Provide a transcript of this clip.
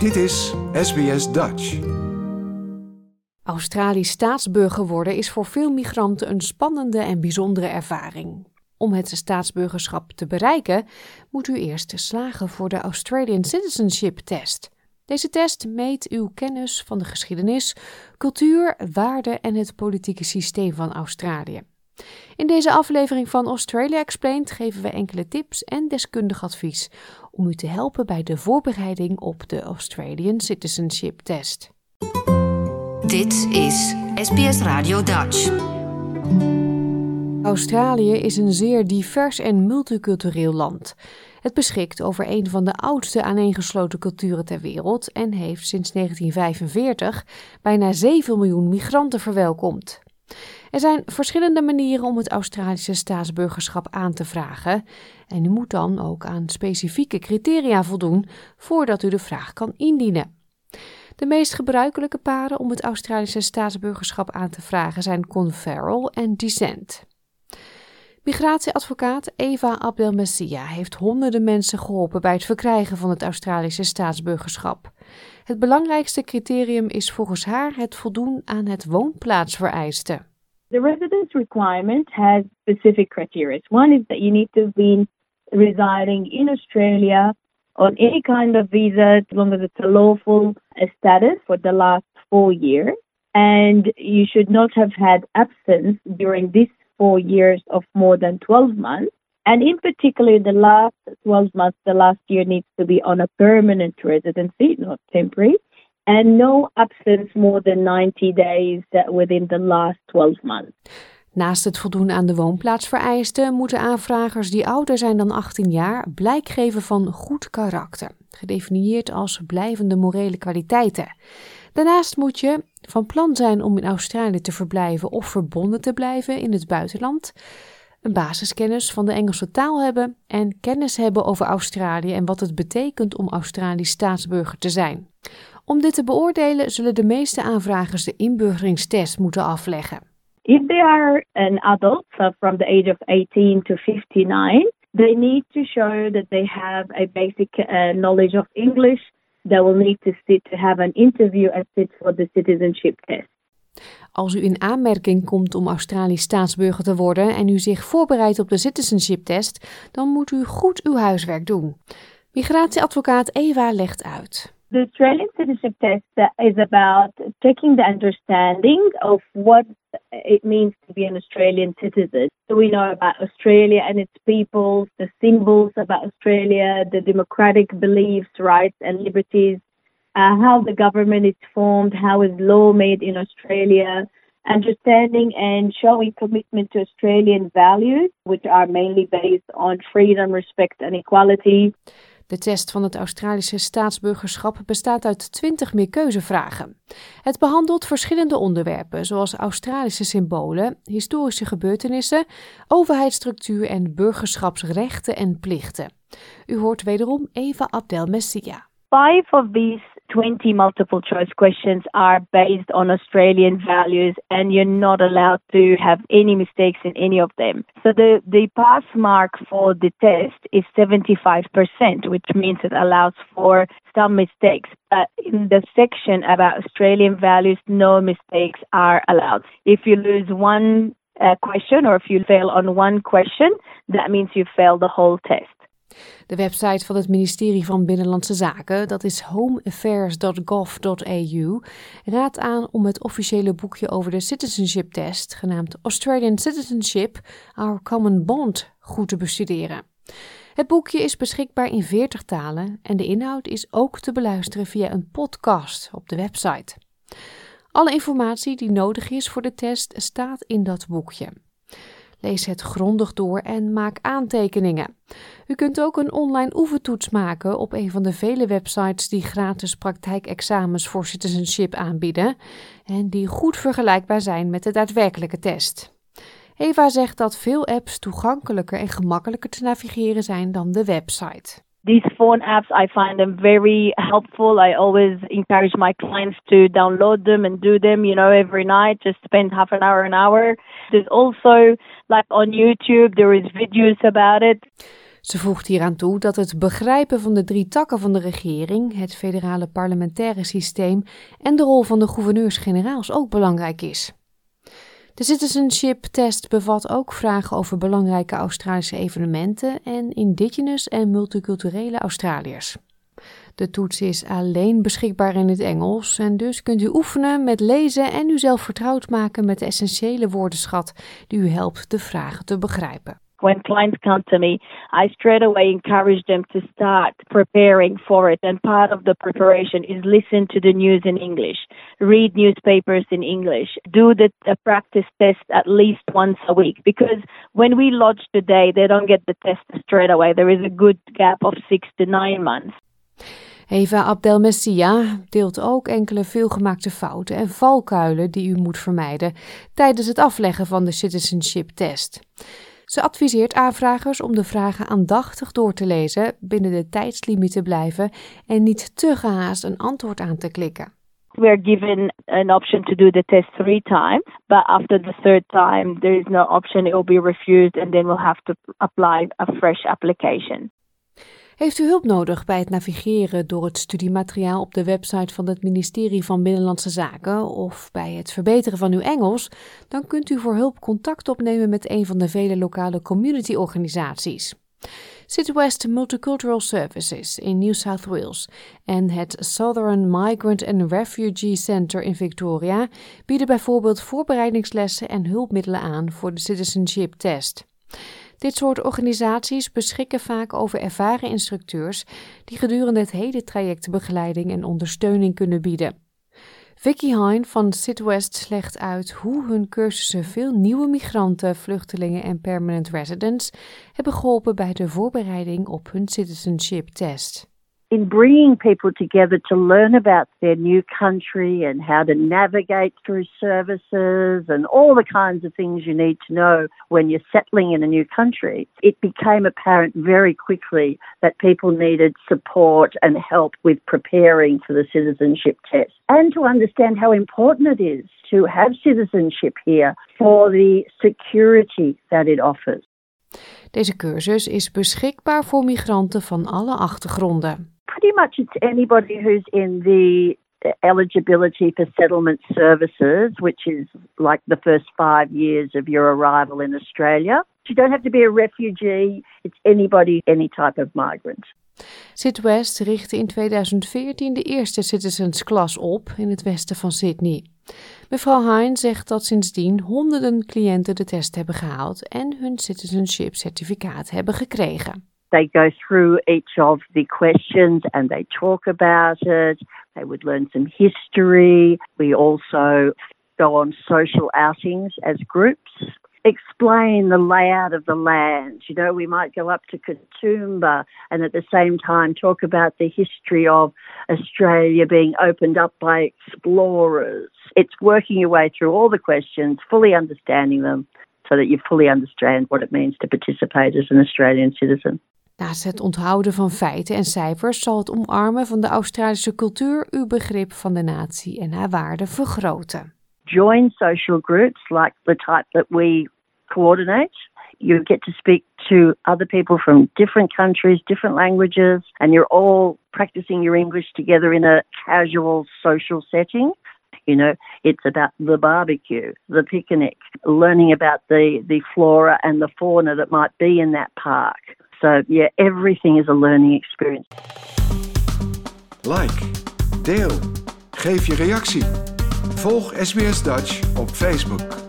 Dit is SBS Dutch. Australisch staatsburger worden is voor veel migranten een spannende en bijzondere ervaring. Om het staatsburgerschap te bereiken, moet u eerst slagen voor de Australian Citizenship Test. Deze test meet uw kennis van de geschiedenis, cultuur, waarden en het politieke systeem van Australië. In deze aflevering van Australia Explained geven we enkele tips en deskundig advies om u te helpen bij de voorbereiding op de Australian Citizenship Test. Dit is SBS Radio Dutch. Australië is een zeer divers en multicultureel land. Het beschikt over een van de oudste aaneengesloten culturen ter wereld en heeft sinds 1945 bijna 7 miljoen migranten verwelkomd. Er zijn verschillende manieren om het Australische staatsburgerschap aan te vragen. En u moet dan ook aan specifieke criteria voldoen voordat u de vraag kan indienen. De meest gebruikelijke paren om het Australische staatsburgerschap aan te vragen zijn conferral en descent. Migratieadvocaat Eva Abdelmessia heeft honderden mensen geholpen bij het verkrijgen van het Australische staatsburgerschap. Het belangrijkste criterium is volgens haar het voldoen aan het woonplaatsvereiste. The residence requirement has specific criteria. One is that you need to have been residing in Australia on any kind of visa, as long as it's a lawful status for the last four years. And you should not have had absence during this four years of more than 12 months. And in particular, the last 12 months, the last year needs to be on a permanent residency, not temporary and no absence more than 90 days within the last 12 months. Naast het voldoen aan de woonplaatsvereisten moeten aanvragers die ouder zijn dan 18 jaar blijk geven van goed karakter, gedefinieerd als blijvende morele kwaliteiten. Daarnaast moet je van plan zijn om in Australië te verblijven of verbonden te blijven in het buitenland, een basiskennis van de Engelse taal hebben en kennis hebben over Australië en wat het betekent om Australisch staatsburger te zijn. Om dit te beoordelen zullen de meeste aanvragers de inburgeringstest moeten afleggen. If they are an adult so from the age of 18 to 59, they need to show that they have a basic uh, knowledge of English. They will need to sit to have an interview and sit for the citizenship test. Als u in aanmerking komt om Australisch staatsburger te worden en u zich voorbereidt op de citizenship test, dan moet u goed uw huiswerk doen. Migratieadvocaat Eva legt uit. The Australian citizenship test is about checking the understanding of what it means to be an Australian citizen. So we know about Australia and its people, the symbols about Australia, the democratic beliefs, rights, and liberties, uh, how the government is formed, how is law made in Australia, understanding and showing commitment to Australian values, which are mainly based on freedom, respect, and equality. De test van het Australische staatsburgerschap bestaat uit 20 meerkeuzevragen. Het behandelt verschillende onderwerpen, zoals Australische symbolen, historische gebeurtenissen, overheidsstructuur en burgerschapsrechten en plichten. U hoort wederom Eva Abdel Messia. Five of these 20 multiple choice questions are based on Australian values and you're not allowed to have any mistakes in any of them. So the, the pass mark for the test is 75%, which means it allows for some mistakes. But in the section about Australian values, no mistakes are allowed. If you lose one uh, question or if you fail on one question, that means you fail the whole test. De website van het ministerie van Binnenlandse Zaken, dat is homeaffairs.gov.au, raadt aan om het officiële boekje over de citizenship test, genaamd Australian Citizenship, Our Common Bond, goed te bestuderen. Het boekje is beschikbaar in 40 talen en de inhoud is ook te beluisteren via een podcast op de website. Alle informatie die nodig is voor de test staat in dat boekje. Lees het grondig door en maak aantekeningen. U kunt ook een online oefentoets maken op een van de vele websites die gratis praktijkexamens voor citizenship aanbieden en die goed vergelijkbaar zijn met de daadwerkelijke test. Eva zegt dat veel apps toegankelijker en gemakkelijker te navigeren zijn dan de website. These phone apps, I find them very helpful. I always encourage my clients to download them and do them, you know, every night. Just spend half an hour, an hour. There's also, like on YouTube, there is videos about it. Ze voegt hieraan toe dat het begrijpen van de drie takken van de regering, het federale parlementaire systeem en de rol van de gouverneurs-generaals ook belangrijk is. De citizenship test bevat ook vragen over belangrijke Australische evenementen en indigenous en multiculturele Australiërs. De toets is alleen beschikbaar in het Engels en dus kunt u oefenen met lezen en uzelf vertrouwd maken met de essentiële woordenschat die u helpt de vragen te begrijpen. When clients come to me, I straight away encourage them to start preparing for it. And part of the preparation is listen to the news in English, read newspapers in English, do the, the practice test at least once a week. Because when we lodge today, they don't get the test straight away. There is a good gap of six to nine months. Eva Abdelmessia deelt ook enkele veelgemaakte fouten en valkuilen die u moet vermijden tijdens het afleggen van de citizenship test. Ze adviseert aanvragers om de vragen aandachtig door te lezen, binnen de tijdslimiet te blijven en niet te gehaast een antwoord aan te klikken. We are given an option to do the test three times, but after the third time, there is no option. It will be refused, and then we'll have to apply a fresh application. Heeft u hulp nodig bij het navigeren door het studiemateriaal op de website van het ministerie van Binnenlandse Zaken of bij het verbeteren van uw Engels? Dan kunt u voor hulp contact opnemen met een van de vele lokale community-organisaties. West Multicultural Services in New South Wales en het Southern Migrant and Refugee Center in Victoria bieden bijvoorbeeld voorbereidingslessen en hulpmiddelen aan voor de citizenship test. Dit soort organisaties beschikken vaak over ervaren instructeurs die gedurende het hele traject begeleiding en ondersteuning kunnen bieden. Vicky Hine van West legt uit hoe hun cursussen veel nieuwe migranten, vluchtelingen en permanent residents hebben geholpen bij de voorbereiding op hun citizenship test. In bringing people together to learn about their new country and how to navigate through services and all the kinds of things you need to know when you're settling in a new country, it became apparent very quickly that people needed support and help with preparing for the citizenship test and to understand how important it is to have citizenship here for the security that it offers. Deze cursus is beschikbaar voor migranten van alle achtergronden. Pretty much it's anybody who's in the eligibility for settlement services, which is like the first five years of your arrival in Australia. You don't have to be a refugee, it's anybody, any type of migrant. West richtte in 2014 de eerste Citizens Class op in het westen van Sydney. Mevrouw Hine zegt dat sindsdien honderden cliënten de test hebben gehaald en hun citizenship certificaat hebben gekregen. They go through each of the questions and they talk about it. They would learn some history. We also go on social outings as groups. Explain the layout of the land. You know, we might go up to Katoomba and at the same time talk about the history of Australia being opened up by explorers. It's working your way through all the questions, fully understanding them, so that you fully understand what it means to participate as an Australian citizen. Naast het onthouden van feiten en cijfers zal het omarmen van de Australische cultuur uw begrip van de natie en haar waarden vergroten. Join social groups like the type that we coordinate. You get to speak to other people from different countries, different languages, and you're all practicing your English together in a casual social setting. You know, it's about the barbecue, the picnic, learning about the, the flora and the fauna that might be in that park. So, yeah, everything is a learning experience. Like, deel, geef je reactie. Volg SBS Dutch op Facebook.